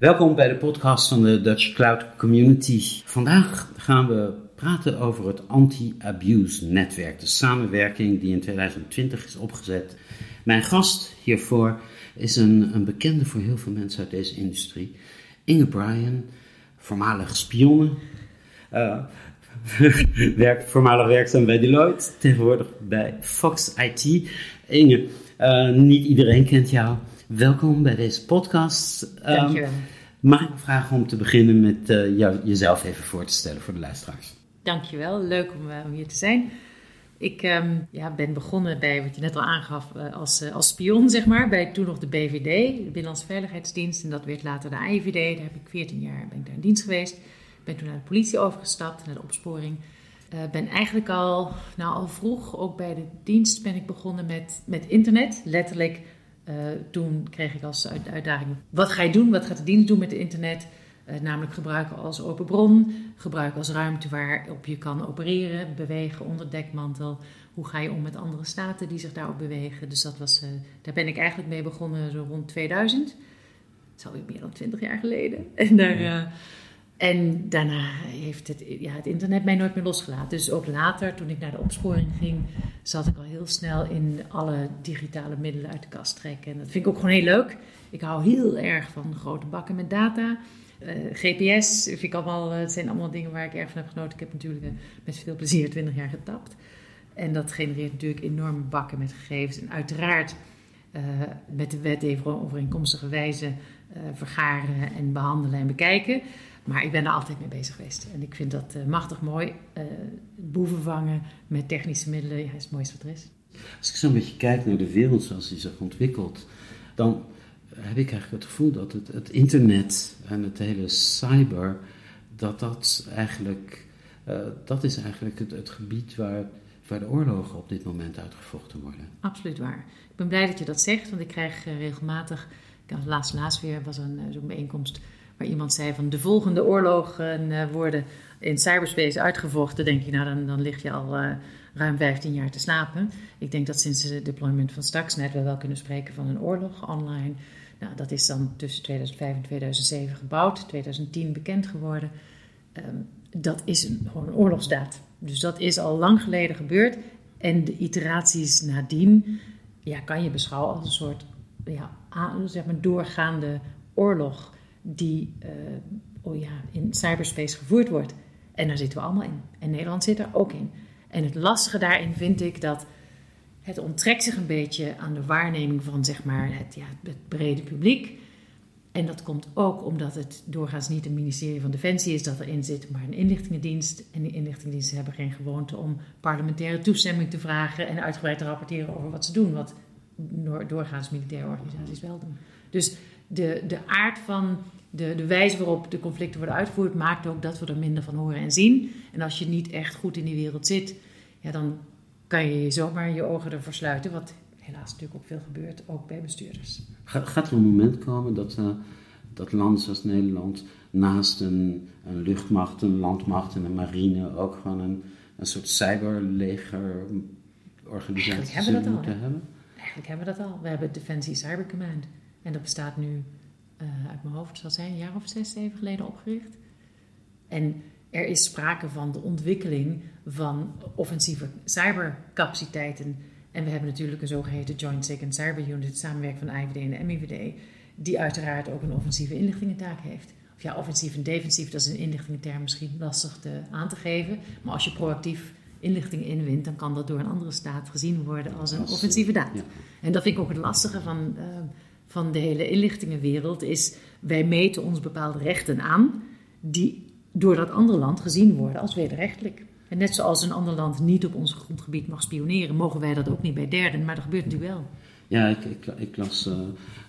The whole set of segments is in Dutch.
Welkom bij de podcast van de Dutch Cloud Community. Vandaag gaan we praten over het anti-abuse netwerk, de samenwerking die in 2020 is opgezet. Mijn gast hiervoor is een, een bekende voor heel veel mensen uit deze industrie, Inge Bryan, voormalig spionne. Uh, werkt, voormalig werkzaam bij Deloitte, tegenwoordig bij Fox IT. Inge, uh, niet iedereen kent jou. Welkom bij deze podcast. Um, Dankjewel. Mag ik vragen om te beginnen met uh, jou, jezelf even voor te stellen voor de luisteraars? Dankjewel, leuk om, uh, om hier te zijn. Ik um, ja, ben begonnen bij wat je net al aangaf uh, als, als spion, zeg maar, bij toen nog de BVD, de Binnenlandse Veiligheidsdienst. En dat werd later de AIVD. Daar heb ik 14 jaar ben ik daar in dienst geweest. Ben toen naar de politie overgestapt, naar de opsporing. ben eigenlijk al, nou, al vroeg, ook bij de dienst, ben ik begonnen met, met internet. Letterlijk uh, toen kreeg ik als uitdaging: wat ga je doen? Wat gaat de dienst doen met het internet? Uh, namelijk gebruiken als open bron, gebruiken als ruimte waarop je kan opereren, bewegen onder dekmantel. Hoe ga je om met andere staten die zich daarop bewegen? Dus dat was, uh, daar ben ik eigenlijk mee begonnen zo rond 2000. Dat is alweer meer dan 20 jaar geleden. En daar. En daarna heeft het, ja, het internet mij nooit meer losgelaten. Dus ook later, toen ik naar de opsporing ging, zat ik al heel snel in alle digitale middelen uit de kast trekken. En dat vind ik ook gewoon heel leuk. Ik hou heel erg van grote bakken met data. Uh, GPS vind ik allemaal, het zijn allemaal dingen waar ik erg van heb genoten. Ik heb natuurlijk uh, met veel plezier 20 jaar getapt. En dat genereert natuurlijk enorme bakken met gegevens. En uiteraard met de wet even overeenkomstige wijze vergaren en behandelen en bekijken. Maar ik ben er altijd mee bezig geweest. En ik vind dat uh, machtig mooi. Uh, boeven vangen met technische middelen ja, is het mooiste wat er is. Als ik zo'n beetje kijk naar de wereld zoals die zich ontwikkelt, dan heb ik eigenlijk het gevoel dat het, het internet en het hele cyber, dat dat eigenlijk, uh, dat is eigenlijk het, het gebied waar, waar de oorlogen op dit moment uitgevochten worden. Absoluut waar. Ik ben blij dat je dat zegt, want ik krijg regelmatig, laatst laatst weer was een zo'n bijeenkomst waar iemand zei van de volgende oorlogen uh, worden in cyberspace uitgevochten, denk je, nou dan, dan lig je al uh, ruim 15 jaar te slapen. Ik denk dat sinds het deployment van Stuxnet we wel kunnen spreken van een oorlog online. Nou, dat is dan tussen 2005 en 2007 gebouwd, 2010 bekend geworden. Um, dat is een, gewoon een oorlogsdaad. Dus dat is al lang geleden gebeurd. En de iteraties nadien ja, kan je beschouwen als een soort ja, zeg maar doorgaande oorlog die uh, oh ja, in cyberspace gevoerd wordt. En daar zitten we allemaal in. En Nederland zit er ook in. En het lastige daarin vind ik dat het onttrekt zich een beetje aan de waarneming van zeg maar, het, ja, het brede publiek. En dat komt ook omdat het doorgaans niet een ministerie van Defensie is dat erin zit, maar een inlichtingendienst. En die inlichtingendiensten hebben geen gewoonte om parlementaire toestemming te vragen en uitgebreid te rapporteren over wat ze doen, wat doorgaans militaire organisaties wel doen. Dus de, de aard van de, de wijze waarop de conflicten worden uitgevoerd, maakt ook dat we er minder van horen en zien. En als je niet echt goed in die wereld zit, ja, dan kan je zomaar je ogen ervoor sluiten. Wat helaas natuurlijk ook veel gebeurt, ook bij bestuurders. Gaat er een moment komen dat, uh, dat landen zoals Nederland naast een, een, luchtmacht, een landmacht en een marine ook gewoon een, een soort cyberlegerorganisatie zullen moeten al, hebben? Eigenlijk hebben we dat al. We hebben Defensie Cyber Command. En dat bestaat nu uh, uit mijn hoofd, zal zijn, een jaar of zes, zeven geleden opgericht. En er is sprake van de ontwikkeling van offensieve cybercapaciteiten. En we hebben natuurlijk een zogeheten Joint Second Cyber Unit, het samenwerken van IVD en MIVD, die uiteraard ook een offensieve inlichtingentaak heeft. Of ja, offensief en defensief, dat is een inlichtingenterm misschien lastig te, aan te geven. Maar als je proactief inlichting inwint, dan kan dat door een andere staat gezien worden als een offensieve daad. Ja. En dat vind ik ook het lastige van. Uh, van de hele inlichtingenwereld is, wij meten ons bepaalde rechten aan, die door dat andere land gezien worden als wederrechtelijk. En net zoals een ander land niet op ons grondgebied mag spioneren, mogen wij dat ook niet bij derden, maar dat gebeurt natuurlijk wel. Ja, ik, ik, ik las uh,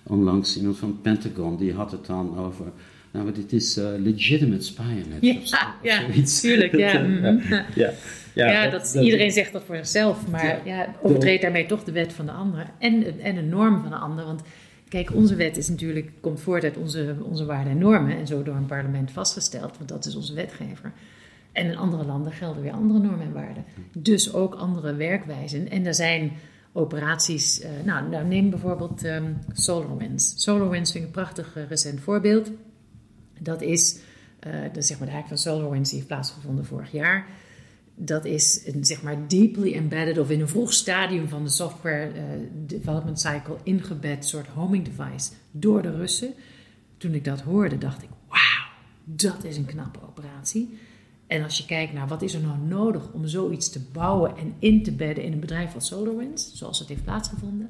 onlangs iemand van het Pentagon, die had het dan over nou, maar dit is uh, legitimate spionage ja, of, zo, ja, zoiets. Tuurlijk, ja. Mm ja. Ja, ja, dat, iedereen zegt dat voor zichzelf, maar ja, overtreedt daarmee toch de wet van de ander en, en de norm van de ander. Want Kijk, onze wet is natuurlijk, komt voort uit onze, onze waarden en normen en zo door een parlement vastgesteld, want dat is onze wetgever. En in andere landen gelden weer andere normen en waarden. Dus ook andere werkwijzen. En er zijn operaties, uh, nou, nou, neem bijvoorbeeld um, SolarWinds. SolarWinds vind ik een prachtig uh, recent voorbeeld. Dat is, uh, zeg maar de van SolarWinds die heeft plaatsgevonden vorig jaar. Dat is een zeg maar deeply embedded of in een vroeg stadium van de software uh, development cycle ingebed soort homing device door de Russen. Toen ik dat hoorde, dacht ik: wauw, dat is een knappe operatie. En als je kijkt naar wat is er nou nodig om zoiets te bouwen en in te bedden in een bedrijf als SolarWinds, zoals het heeft plaatsgevonden,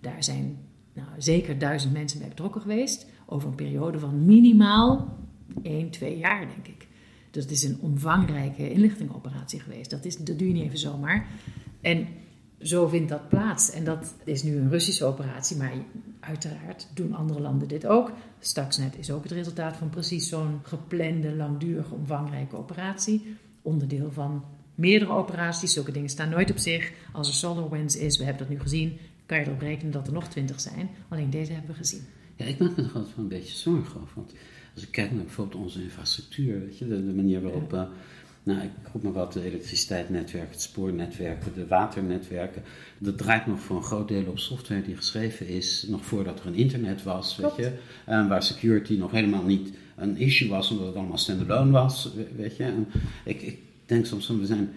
daar zijn nou, zeker duizend mensen bij betrokken geweest. Over een periode van minimaal 1, 2 jaar, denk ik. Dus het is een omvangrijke inlichtingoperatie geweest. Dat, is, dat doe je niet even zomaar. En zo vindt dat plaats. En dat is nu een Russische operatie, maar uiteraard doen andere landen dit ook. Stuxnet is ook het resultaat van precies zo'n geplande, langdurige, omvangrijke operatie. Onderdeel van meerdere operaties. Zulke dingen staan nooit op zich. Als er SolarWinds is, we hebben dat nu gezien, kan je erop rekenen dat er nog twintig zijn. Alleen deze hebben we gezien. Ja, ik maak me altijd wel een beetje zorgen over. Want als ik kijk naar bijvoorbeeld onze infrastructuur, weet je, de, manier waarop. Uh, nou, ik roep maar wat, de elektriciteitsnetwerken, het spoornetwerken, de waternetwerken. Dat draait nog voor een groot deel op software die geschreven is, nog voordat er een internet was, weet je. Uh, waar security nog helemaal niet een issue was, omdat het allemaal standalone was, weet je. En ik, ik denk soms, we zijn,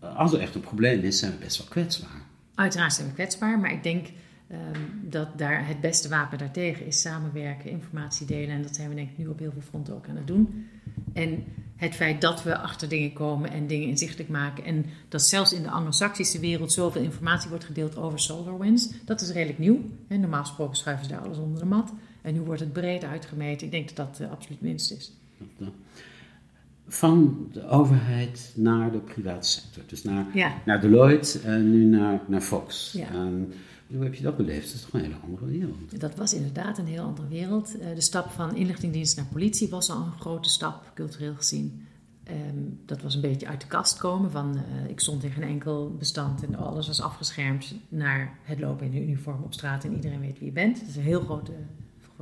als er echt een probleem is, zijn we best wel kwetsbaar. Uiteraard zijn we kwetsbaar, maar ik denk um, dat daar het beste wapen daartegen is samenwerken, informatie delen. En dat zijn we denk ik nu op heel veel fronten ook aan het doen. En het feit dat we achter dingen komen en dingen inzichtelijk maken. En dat zelfs in de anglo-saxische wereld zoveel informatie wordt gedeeld over SolarWinds. Dat is redelijk nieuw. En normaal gesproken schuiven ze daar alles onder de mat. En nu wordt het breed uitgemeten. Ik denk dat dat uh, absoluut minst is van de overheid naar de private sector. Dus naar, naar Deloitte en nu naar, naar Fox. Ja. Hoe heb je dat beleefd? Dat is toch een hele andere wereld? Dat was inderdaad een heel andere wereld. Eh, de stap van inlichtingdienst naar politie was al een grote stap, cultureel gezien. Ehm, dat was een beetje uit de kast komen van uh, ik stond in geen enkel bestand en alles was afgeschermd naar het lopen in een uniform op straat en iedereen weet wie je bent. Dat is een heel grote,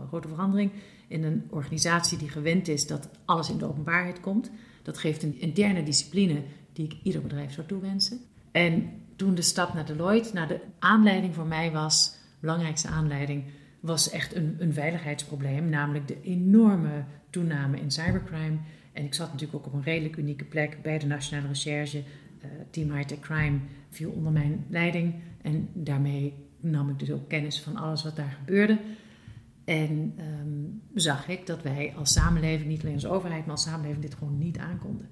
grote verandering in een organisatie die gewend is dat alles in de openbaarheid komt. Dat geeft een interne discipline die ik ieder bedrijf zou toewensen. En toen de stap naar Deloitte, naar de aanleiding voor mij was, belangrijkste aanleiding, was echt een, een veiligheidsprobleem, namelijk de enorme toename in cybercrime. En ik zat natuurlijk ook op een redelijk unieke plek bij de Nationale Recherche. Uh, Team High Crime viel onder mijn leiding en daarmee nam ik dus ook kennis van alles wat daar gebeurde. En um, zag ik dat wij als samenleving, niet alleen als overheid, maar als samenleving dit gewoon niet aankonden.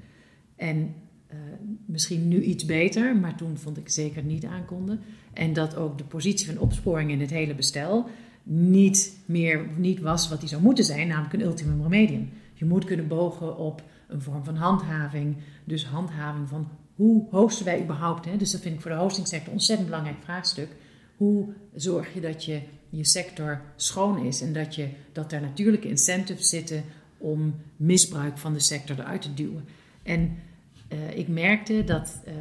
En uh, misschien nu iets beter, maar toen vond ik zeker niet aankonden. En dat ook de positie van opsporing in het hele bestel niet meer niet was wat die zou moeten zijn, namelijk een ultimum remedium. Je moet kunnen bogen op een vorm van handhaving. Dus handhaving van hoe hosten wij überhaupt? Hè? Dus dat vind ik voor de hostingsector een ontzettend belangrijk vraagstuk. Hoe zorg je dat je je sector schoon is en dat, je, dat er natuurlijke incentives zitten om misbruik van de sector eruit te duwen. En uh, ik merkte dat uh,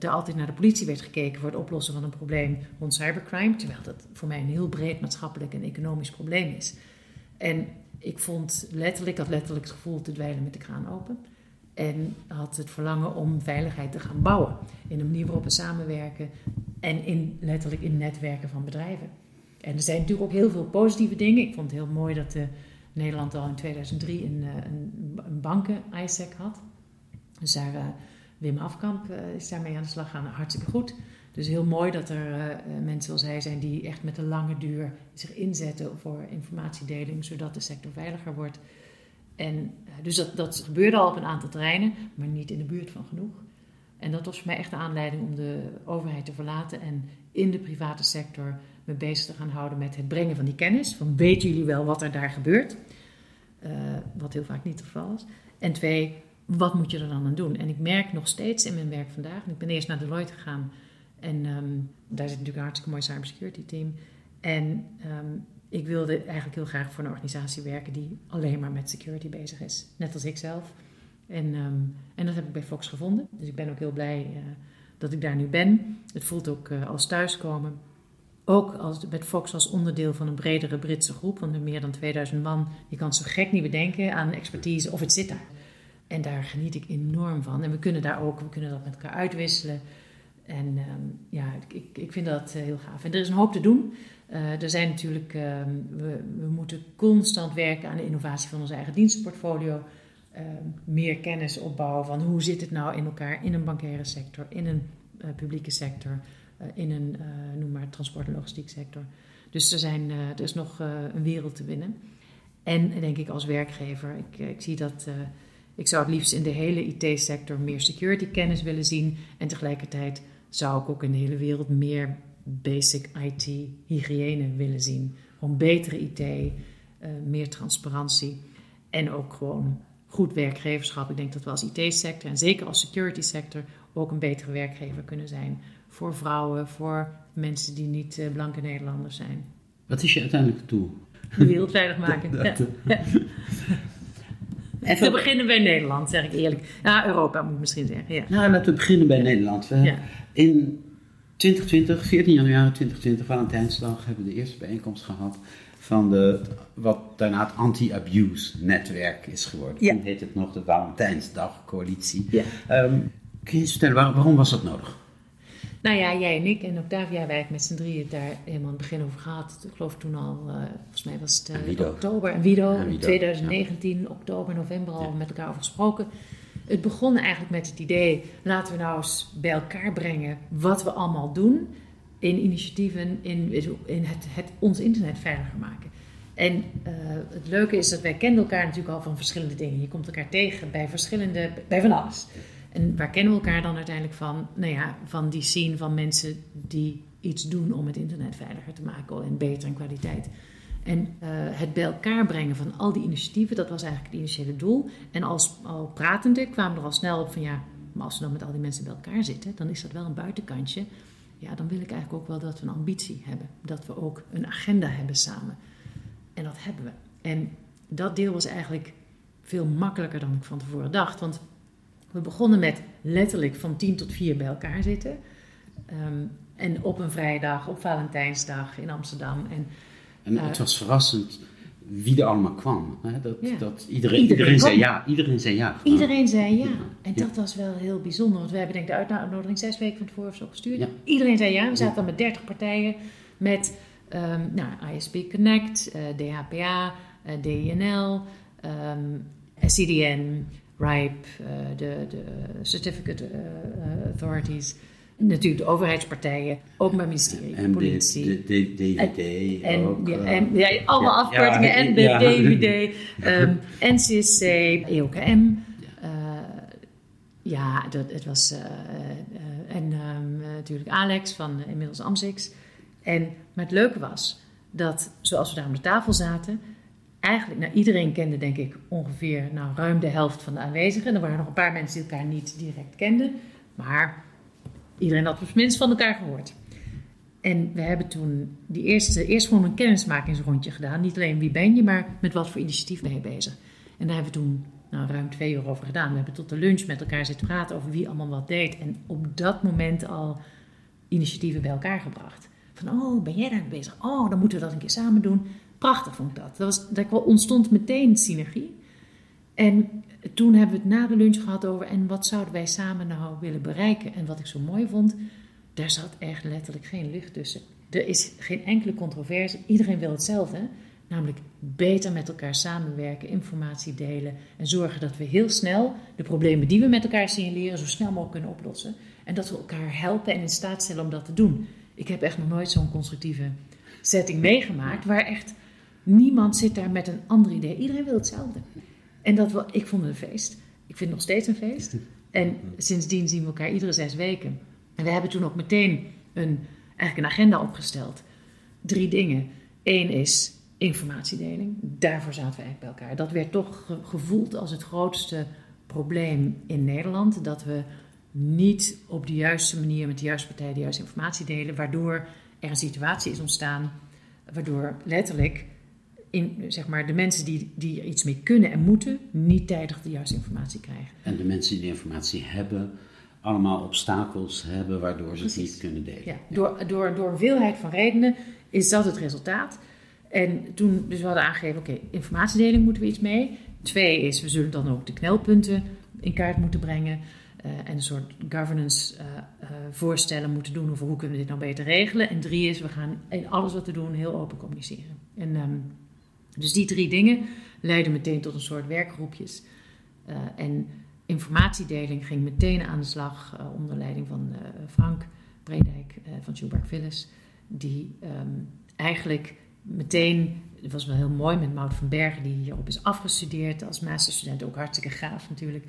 er altijd naar de politie werd gekeken voor het oplossen van een probleem rond cybercrime, terwijl dat voor mij een heel breed maatschappelijk en economisch probleem is. En ik vond letterlijk, had letterlijk het gevoel te dweilen met de kraan open. En had het verlangen om veiligheid te gaan bouwen. In een manier waarop we samenwerken en in, letterlijk in netwerken van bedrijven. En er zijn natuurlijk ook heel veel positieve dingen. Ik vond het heel mooi dat uh, Nederland al in 2003 een, eh, een, een banken-ISEC had. Dus Wim Afkamp uh, is daarmee aan de slag gaan. Hartstikke goed. Dus heel mooi dat er mensen zoals hij zijn die echt met een lange duur zich inzetten voor informatiedeling, zodat de sector veiliger wordt. En, dus dat, dat gebeurde al op een aantal terreinen, maar niet in de buurt van genoeg. En dat was voor mij echt de aanleiding om de overheid te verlaten en in de private sector me bezig te gaan houden met het brengen van die kennis. Van weten jullie wel wat er daar gebeurt? Wat heel vaak niet het geval is. En twee, wat moet je er dan aan doen? En ik merk nog steeds in mijn werk vandaag, ik ben eerst naar Deloitte gegaan en um, daar zit natuurlijk een hartstikke mooi cybersecurity team. En um, ik wilde eigenlijk heel graag voor een organisatie werken die alleen maar met security bezig is. Net als ik zelf. En, um, en dat heb ik bij Fox gevonden. Dus ik ben ook heel blij uh, dat ik daar nu ben. Het voelt ook uh, als thuiskomen. Ook als, met Fox als onderdeel van een bredere Britse groep, van meer dan 2000 man. Je kan zo gek niet bedenken aan expertise of het zit daar. En daar geniet ik enorm van. En we kunnen daar ook, we kunnen dat met elkaar uitwisselen. En ehm, ja, ik, ik vind dat heel gaaf. En er is een hoop te doen. er zijn natuurlijk, ehm, we, we moeten constant werken aan de innovatie van ons eigen dienstenportfolio. Ehm, meer kennis opbouwen van hoe zit het nou in elkaar in een bankaire sector, in een publieke sector, in een, noem maar, transport- en logistiek sector. Dus er, zijn, er is nog een wereld te winnen. En denk ik als werkgever, ik, ik zie dat ik zou het liefst in de hele IT-sector meer security kennis willen zien. En tegelijkertijd zou ik ook in de hele wereld meer basic IT-hygiëne willen zien. Gewoon betere IT, uh, meer transparantie en ook gewoon goed werkgeverschap. Ik denk dat we als IT-sector en zeker als security sector ook een betere werkgever kunnen zijn voor vrouwen, voor mensen die niet uh, blanke Nederlanders zijn. Wat is je uiteindelijke doel? De wereld veilig maken. dat, ja. Even... We beginnen bij Nederland, zeg ik eerlijk. Ja, Europa moet ik misschien zeggen. Ja. Nou, laten we beginnen bij Nederland. We, In 2020, 14 januari 2020, Valentijnsdag, hebben we de eerste bijeenkomst gehad van de, wat daarna het anti-abuse netwerk is geworden. Toen heet het nog de Valentijnsdag Coalitie. Ja. Um, kun je eens vertellen, waarom was dat nodig? Nou ja, jij en ik en Octavia, wij met z'n drieën daar helemaal in het begin over gehad. Ik geloof toen al, uh, volgens mij was het uh, oktober en Wido, in 2019, oktober, november al met elkaar over gesproken. Het begon eigenlijk met het idee, laten we nou eens bij elkaar brengen wat we allemaal doen in initiatieven in, in het, het ons internet veiliger maken. En uh, het leuke is dat wij kennen elkaar natuurlijk al van verschillende dingen. Je komt elkaar tegen bij verschillende, bij van alles. En waar kennen we elkaar dan uiteindelijk van? Nou ja, van die scene van mensen die iets doen om het internet veiliger te maken en beter in kwaliteit. En uh, het bij elkaar brengen van al die initiatieven, dat was eigenlijk het initiële doel. En als al pratende kwamen er al snel op van ja, maar als we dan met al die mensen bij elkaar zitten, dan is dat wel een buitenkantje. Ja, dan wil ik eigenlijk ook wel dat we een ambitie hebben. Dat we ook een agenda hebben samen. En dat hebben we. En dat deel was eigenlijk veel makkelijker dan ik van tevoren dacht. Want we begonnen met letterlijk van tien tot vier bij elkaar zitten. Ehm, en op een vrijdag, op Valentijnsdag in Amsterdam. En, en het uh, was verrassend wie er allemaal kwam. Hè? Dat, dat iedereen, iedereen, zei ja. Iedereen zei ja. Iedereen zei ja. En dat was wel heel bijzonder. Want we hebben denk ik de uitnodiging zes weken van tevoren of zo gestuurd. Iedereen zei ja. We zaten dan met dertig partijen. Met um, nou, ISP Connect, uh, eh, DHPA, uh, DINL, um, CDN... RIPE, uh, de, de Certificate uh, Authorities. Natuurlijk de overheidspartijen, openbaar ministerie, en politie. De, de, DVD en, ook. Ja, en, ja, alle ja, afkortingen. Ja, en de ja. DVD, um, NCSC, EOKM. ja, dat, het was... Uh, uh, en um, natuurlijk Alex van inmiddels Amsix. En, maar het leuke was dat, zoals we daar aan de tafel zaten eigenlijk, nou, iedereen kende denk ik ongeveer nou, ruim de helft van de aanwezigen. Er waren nog een paar mensen die elkaar niet direct kenden, maar iedereen had op minst van elkaar gehoord. En we hebben toen die eerste, eerst gewoon een kennismakingsrondje gedaan. Niet alleen wie ben je, maar met wat voor initiatief ben je bezig. En daar hebben we toen nou, ruim twee uur over gedaan. We hebben tot de lunch met elkaar zitten praten over wie allemaal wat deed. En op dat moment al initiatieven bij elkaar gebracht. Van, oh, ben jij daar bezig? Oh, dan moeten we dat een keer samen doen. Prachtig vond ik dat. Dat, was, dat ontstond meteen synergie. En toen hebben we het na de lunch gehad over en wat zouden wij samen nou willen bereiken. En wat ik zo mooi vond, daar zat echt letterlijk geen lucht tussen. Er is geen enkele controverse. Iedereen wil hetzelfde. Namelijk beter met elkaar samenwerken, informatie delen en zorgen dat we heel snel de problemen die we met elkaar signaleren zo snel mogelijk kunnen oplossen. En dat we elkaar helpen en in staat stellen om dat te doen. Ik heb echt nog nooit zo'n constructieve setting meegemaakt waar echt Niemand zit daar met een ander idee. Iedereen wil hetzelfde. En dat ik vond het een feest. Ik vind het nog steeds een feest. En sindsdien zien we elkaar iedere zes weken. En we hebben toen ook meteen een, eigenlijk een agenda opgesteld. Drie dingen. Eén is informatiedeling. Daarvoor zaten we eigenlijk bij elkaar. Dat werd toch gevoeld als het grootste probleem in Nederland. Dat we niet op de juiste manier met de juiste partij de juiste informatie delen. Waardoor er een situatie is ontstaan. Waardoor letterlijk in, zeg maar, de mensen die, die er iets mee kunnen en moeten, niet tijdig de juiste informatie krijgen. En de mensen die de informatie hebben, allemaal obstakels hebben waardoor ze het niet kunnen delen. Ja, Door, door, door een veelheid van redenen is dat het resultaat. En toen, dus we hadden aangegeven, oké, informatiedeling moeten we iets mee. Twee is, we zullen dan ook de knelpunten in kaart moeten brengen. en een soort governance voorstellen moeten doen over hoe kunnen we dit nou beter regelen. En drie is, we gaan in alles wat we doen heel open communiceren. En, ehm, dus die drie dingen leiden meteen tot een soort werkgroepjes. en informatiedeling ging meteen aan de slag onder leiding van Frank Bredijk van Schubert Phyllis. Die ehm, eigenlijk meteen, het was wel heel mooi met Maud van Bergen, die hierop is afgestudeerd als masterstudent, ook hartstikke gaaf natuurlijk.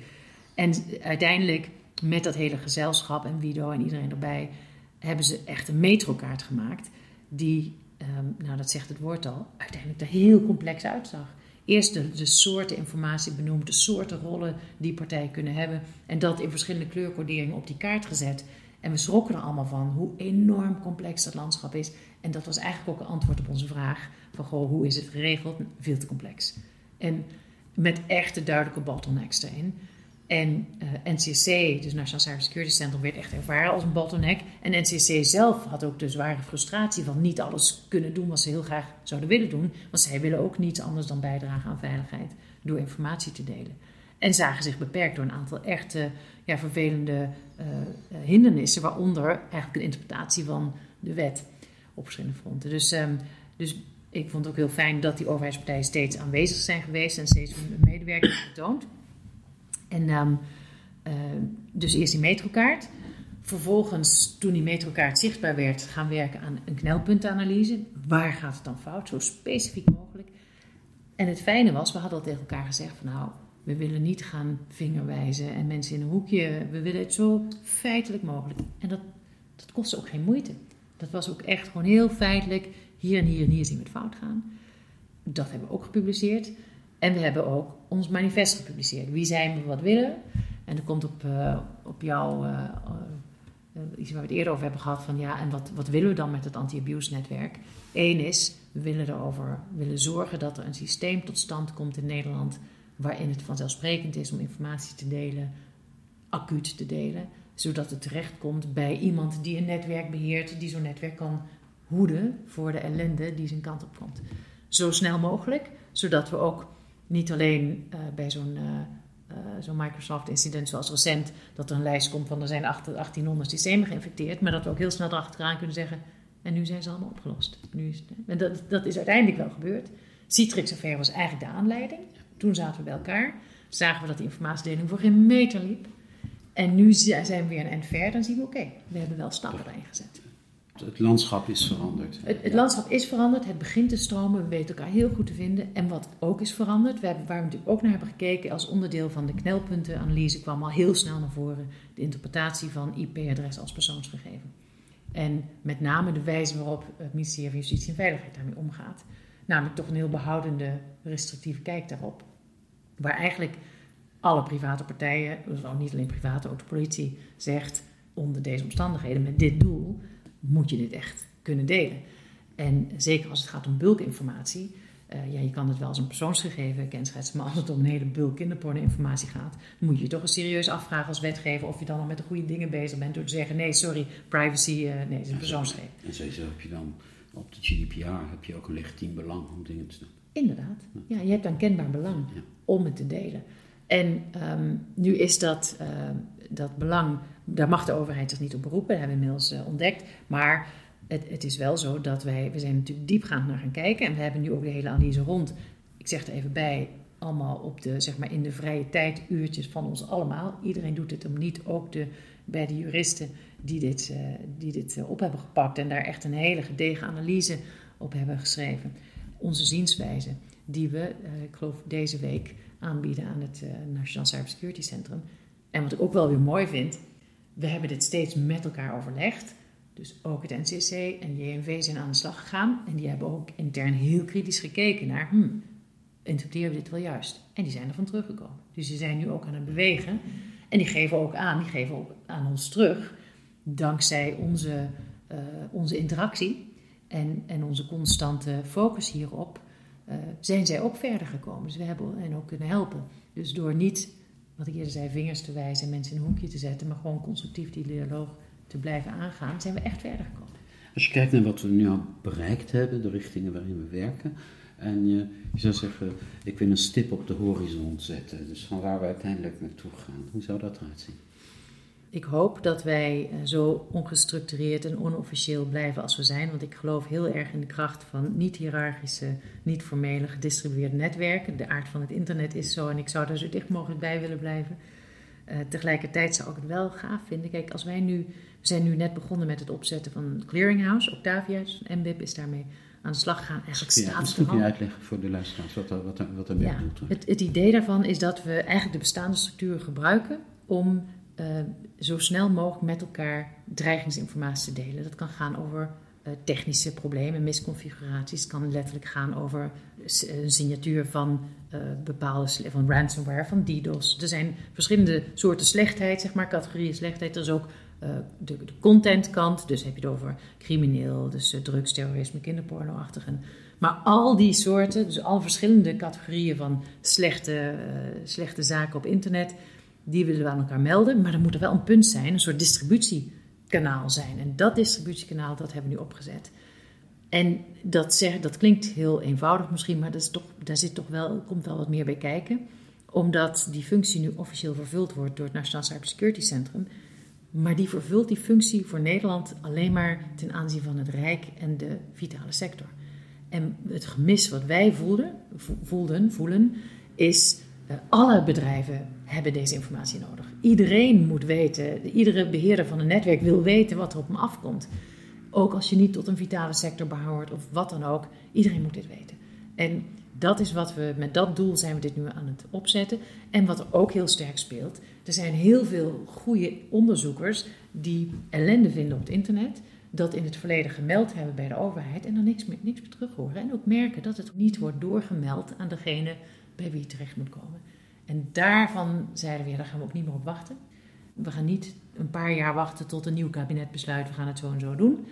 En uiteindelijk met dat hele gezelschap en Wido en iedereen erbij, hebben ze echt een metrokaart gemaakt die, um, nou dat zegt het woord al, uiteindelijk er heel complex uitzag. Eerst de, de, soorten informatie benoemd, de soorten rollen die partijen kunnen hebben. En dat in verschillende kleurcoderingen op die kaart gezet. En we schrokken er allemaal van hoe enorm complex dat landschap is. En dat was eigenlijk ook een antwoord op onze vraag van goh, hoe is het geregeld? Veel te complex. En met echte duidelijke bottlenecks erin. En eh, NCC, dus National Cyber Security Center, werd echt ervaren als een bottleneck. En NCC zelf had ook de zware frustratie van niet alles kunnen doen wat ze heel graag zouden willen doen. Want zij willen ook niets anders dan bijdragen aan veiligheid door informatie te delen. En zagen zich beperkt door een aantal echte ja, vervelende uh, hindernissen, waaronder eigenlijk de interpretatie van de wet op verschillende fronten. Dus, um, dus ik vond het ook heel fijn dat die overheidspartijen steeds aanwezig zijn geweest en steeds hun medewerking getoond. En um, dus eerst die metrokaart. Vervolgens, toen die metrokaart zichtbaar werd, gaan werken aan een knelpuntenanalyse. Waar gaat het dan fout? Zo specifiek mogelijk. En het fijne was, we hadden al tegen elkaar gezegd van nou, we willen niet gaan vingerwijzen en mensen in een hoekje. We willen het zo feitelijk mogelijk. En dat, dat kostte ook geen moeite. Dat was ook echt gewoon heel feitelijk. Hier en hier en hier zien we het fout gaan. Dat hebben we ook gepubliceerd. En we hebben ook ons manifest gepubliceerd. Wie zijn we, wat willen. En er komt op, uh, op jouw, uh, uh, iets waar we het eerder over hebben gehad, van ja, en wat, wat willen we dan met het anti-abuse netwerk? Eén is, we willen erover willen zorgen dat er een systeem tot stand komt in Nederland waarin het vanzelfsprekend is om informatie te delen, acuut te delen, zodat het terechtkomt bij iemand die een netwerk beheert, die zo'n netwerk kan hoeden voor de ellende die zijn kant op komt. Zo snel mogelijk, zodat we ook niet alleen uh, bij zo'n uh, zo'n Microsoft-incident zoals recent, dat er een lijst komt van er zijn 1800 systemen geïnfecteerd, maar dat we ook heel snel erachteraan kunnen zeggen, en nu zijn ze allemaal opgelost. Nu is en dat, dat is uiteindelijk wel gebeurd. Citrix Affair was eigenlijk de aanleiding. Toen zaten we bij elkaar, zagen we dat de informatiedeling voor geen meter liep. En nu zijn we weer een eind verder en zien we, oké, we hebben wel stappen erin gezet. Het landschap is veranderd. Het, het landschap is veranderd, het begint te stromen, we weten elkaar heel goed te vinden. En wat ook is veranderd, we hebben, waar we natuurlijk ook naar hebben gekeken als onderdeel van de knelpuntenanalyse, kwam al heel snel naar voren de interpretatie van IP-adres als persoonsgegeven. En met name de wijze waarop het ministerie van Justitie en Veiligheid daarmee omgaat. Namelijk toch een heel behoudende, restrictieve kijk daarop. Waar eigenlijk alle private partijen, dus ook niet alleen private, ook de politie, zegt onder deze omstandigheden, met dit doel, moet je dit echt kunnen delen. En zeker als het gaat om bulkinformatie, uh, ja, je kan het wel als een persoonsgegeven kenschetsen, maar als het om een hele bulk kinderporno-informatie gaat, moet je je toch eens serieus afvragen als wetgever of je dan al met de goede dingen bezig bent door te zeggen: nee, sorry, privacy, uh, nee, het is een persoonsgegeven. En sowieso heb je dan op de GDPR heb je ook een legitiem belang om dingen te doen. Inderdaad. Ja, je hebt dan kenbaar belang om het te delen. En um, nu is dat, uh, dat belang, daar mag de overheid zich niet op beroepen, dat hebben we inmiddels uh, ontdekt. Maar het, het, is wel zo dat wij, we zijn natuurlijk diepgaand naar gaan kijken en we hebben nu ook de hele analyse rond. Ik zeg er even bij, allemaal op de, zeg maar in de vrije tijd, uurtjes van ons allemaal. Iedereen doet het om niet, ook de, bij de juristen die dit, uh, die dit op hebben gepakt en daar echt een hele gedegen analyse op hebben geschreven. Onze zienswijze, die we, ik geloof deze week, aanbieden aan het Nationaal Cybersecurity Centrum. En wat ik ook wel weer mooi vind, we hebben dit steeds met elkaar overlegd. Dus ook het NCC en JNV zijn aan de slag gegaan. En die hebben ook intern heel kritisch gekeken naar, hmm, interpreteren we dit wel juist? En die zijn ervan teruggekomen. Dus die zijn nu ook aan het bewegen. En die geven ook aan, die geven ook aan ons terug, dankzij onze, uh, onze interactie en, en onze constante focus hierop, uh, zijn zij ook verder gekomen. Dus we hebben hen ook kunnen helpen. Dus door niet, wat ik eerder zei, vingers te wijzen en mensen in een hoekje te zetten, maar gewoon constructief die dialoog te blijven aangaan, zijn we echt verder gekomen. Als je kijkt naar wat we nu al bereikt hebben, de richtingen waarin we werken, en je, je zou zeggen, ik wil een stip op de horizon zetten, dus van waar we uiteindelijk naartoe gaan, hoe zou dat eruit zien? Ik hoop dat wij eh, zo ongestructureerd en onofficieel blijven als we zijn. Want ik geloof heel erg in de kracht van niet-hierarchische, niet-formele, gedistribueerde netwerken. De aard van het internet is zo en ik zou daar zo dicht mogelijk bij willen blijven. Uh, tegelijkertijd zou ik het wel gaaf vinden. Kijk, als wij nu, we zijn nu net begonnen met het opzetten van een clearinghouse. Octavia, MBIP is daarmee aan de slag gegaan. Eigenlijk staat Misschien kun je uitleggen voor de luisteraars wat wat er, wat er ja, doet. Het, het idee daarvan is dat we eigenlijk de bestaande structuren gebruiken om uh, zo snel mogelijk met elkaar dreigingsinformatie te delen. Dat kan gaan over uh, technische problemen, misconfiguraties. Het kan letterlijk gaan over een signatuur van bepaalde van ransomware, van DDoS. Er zijn verschillende soorten slechtheid, zeg maar, categorieën slechtheid. Er is ook de, de contentkant, dus heb je het over crimineel, dus drugs, terrorisme, kinderpornoachtigen. Maar al die soorten, dus al verschillende categorieën van slechte, slechte zaken op internet, die willen we aan elkaar melden. Maar er moet er wel een punt zijn, een soort distributiekanaal zijn. En dat distributiekanaal, dat hebben we nu opgezet. En dat, zeg, dat klinkt heel eenvoudig misschien, maar dat is toch, daar zit toch wel, komt wel wat meer bij kijken. Omdat die functie nu officieel vervuld wordt door het Nationaal Cybersecurity Centrum. Maar die vervult die functie voor Nederland alleen maar ten aanzien van het Rijk en de vitale sector. En het gemis wat wij voelden, voelden, voelen, is alle bedrijven hebben deze informatie nodig. Iedereen moet weten, iedere beheerder van een netwerk wil weten wat er op hem afkomt. Ook als je niet tot een vitale sector behoort of wat dan ook, iedereen moet dit weten. En dat is wat we met dat doel zijn we dit nu aan het opzetten. En wat er ook heel sterk speelt, er zijn heel veel goede onderzoekers die ellende vinden op het internet, dat in het verleden gemeld hebben bij de overheid en dan niks niks meer terug horen. En ook merken dat het niet wordt doorgemeld aan degene bij wie je terecht moet komen. En daarvan zeiden we, ja, daar gaan we ook niet meer op wachten. We gaan niet een paar jaar wachten tot een nieuw kabinet besluit, we gaan het zo en zo doen.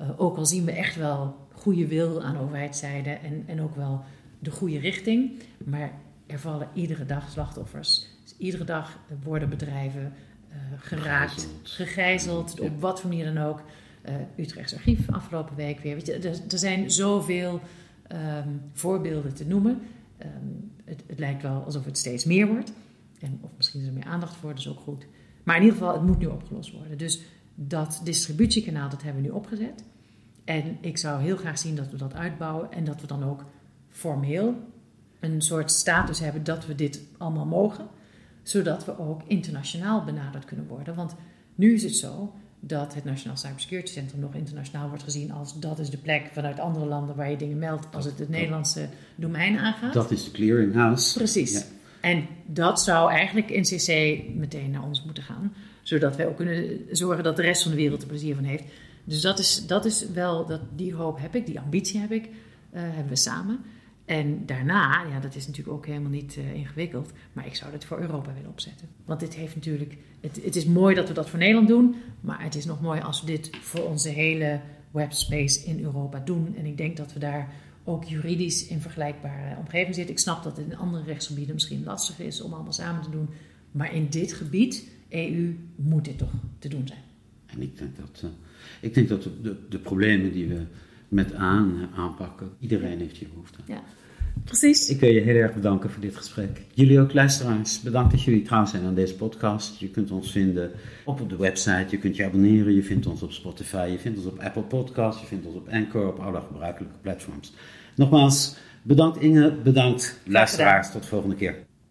Uh, ook al zien we echt wel goede wil aan overheidszijde en, en ook wel de goede richting. Maar er vallen iedere dag slachtoffers. Dus iedere dag worden bedrijven uh, geraakt, gegijzeld, op wat voor manier dan ook. Uh, Utrechts Archief afgelopen week weer. Weet je, er, er zijn zoveel um, voorbeelden te noemen. Het, het, lijkt wel alsof het steeds meer wordt. En, of misschien is er meer aandacht voor, dat is ook goed. Maar in ieder geval, het moet nu opgelost worden. Dus dat distributiekanaal, dat hebben we nu opgezet. En ik zou heel graag zien dat we dat uitbouwen en dat we dan ook formeel een soort status hebben dat we dit allemaal mogen, zodat we ook internationaal benaderd kunnen worden. Want nu is het zo dat het Nationaal Cybersecurity Centrum nog internationaal wordt gezien als dat is de plek vanuit andere landen waar je dingen meldt als het het Nederlandse domein aangaat. Dat is de clearinghouse. Precies. Ja. En dat zou eigenlijk NCC meteen naar ons moeten gaan, zodat wij ook kunnen zorgen dat de rest van de wereld er plezier van heeft. Dus dat is, dat is wel, dat, die hoop heb ik, die ambitie heb ik, uh, hebben we samen. En daarna, ja, dat is natuurlijk ook helemaal niet uh, ingewikkeld, maar ik zou dit voor Europa willen opzetten. Want dit heeft natuurlijk, het, het is mooi dat we dat voor Nederland doen, maar het is nog mooi als we dit voor onze hele webspace in Europa doen. En ik denk dat we daar ook juridisch in vergelijkbare omgeving zitten. Ik snap dat het in andere rechtsgebieden misschien lastiger is om allemaal samen te doen, maar in dit gebied, EU, moet dit toch te doen zijn. En ik denk dat, uh, ik denk dat de, de, problemen die we met aan, aanpakken, iedereen heeft hier behoefte aan. Ja. Precies. Ik wil je heel erg bedanken voor dit gesprek. Jullie ook, luisteraars. Bedankt dat jullie trouw zijn aan deze podcast. Je kunt ons vinden op de website. Je kunt je abonneren. Je vindt ons op Spotify. Je vindt ons op Apple Podcasts. Je vindt ons op Anchor. Op alle gebruikelijke platforms. Nogmaals, bedankt Inge. Bedankt luisteraars. Tot de volgende keer.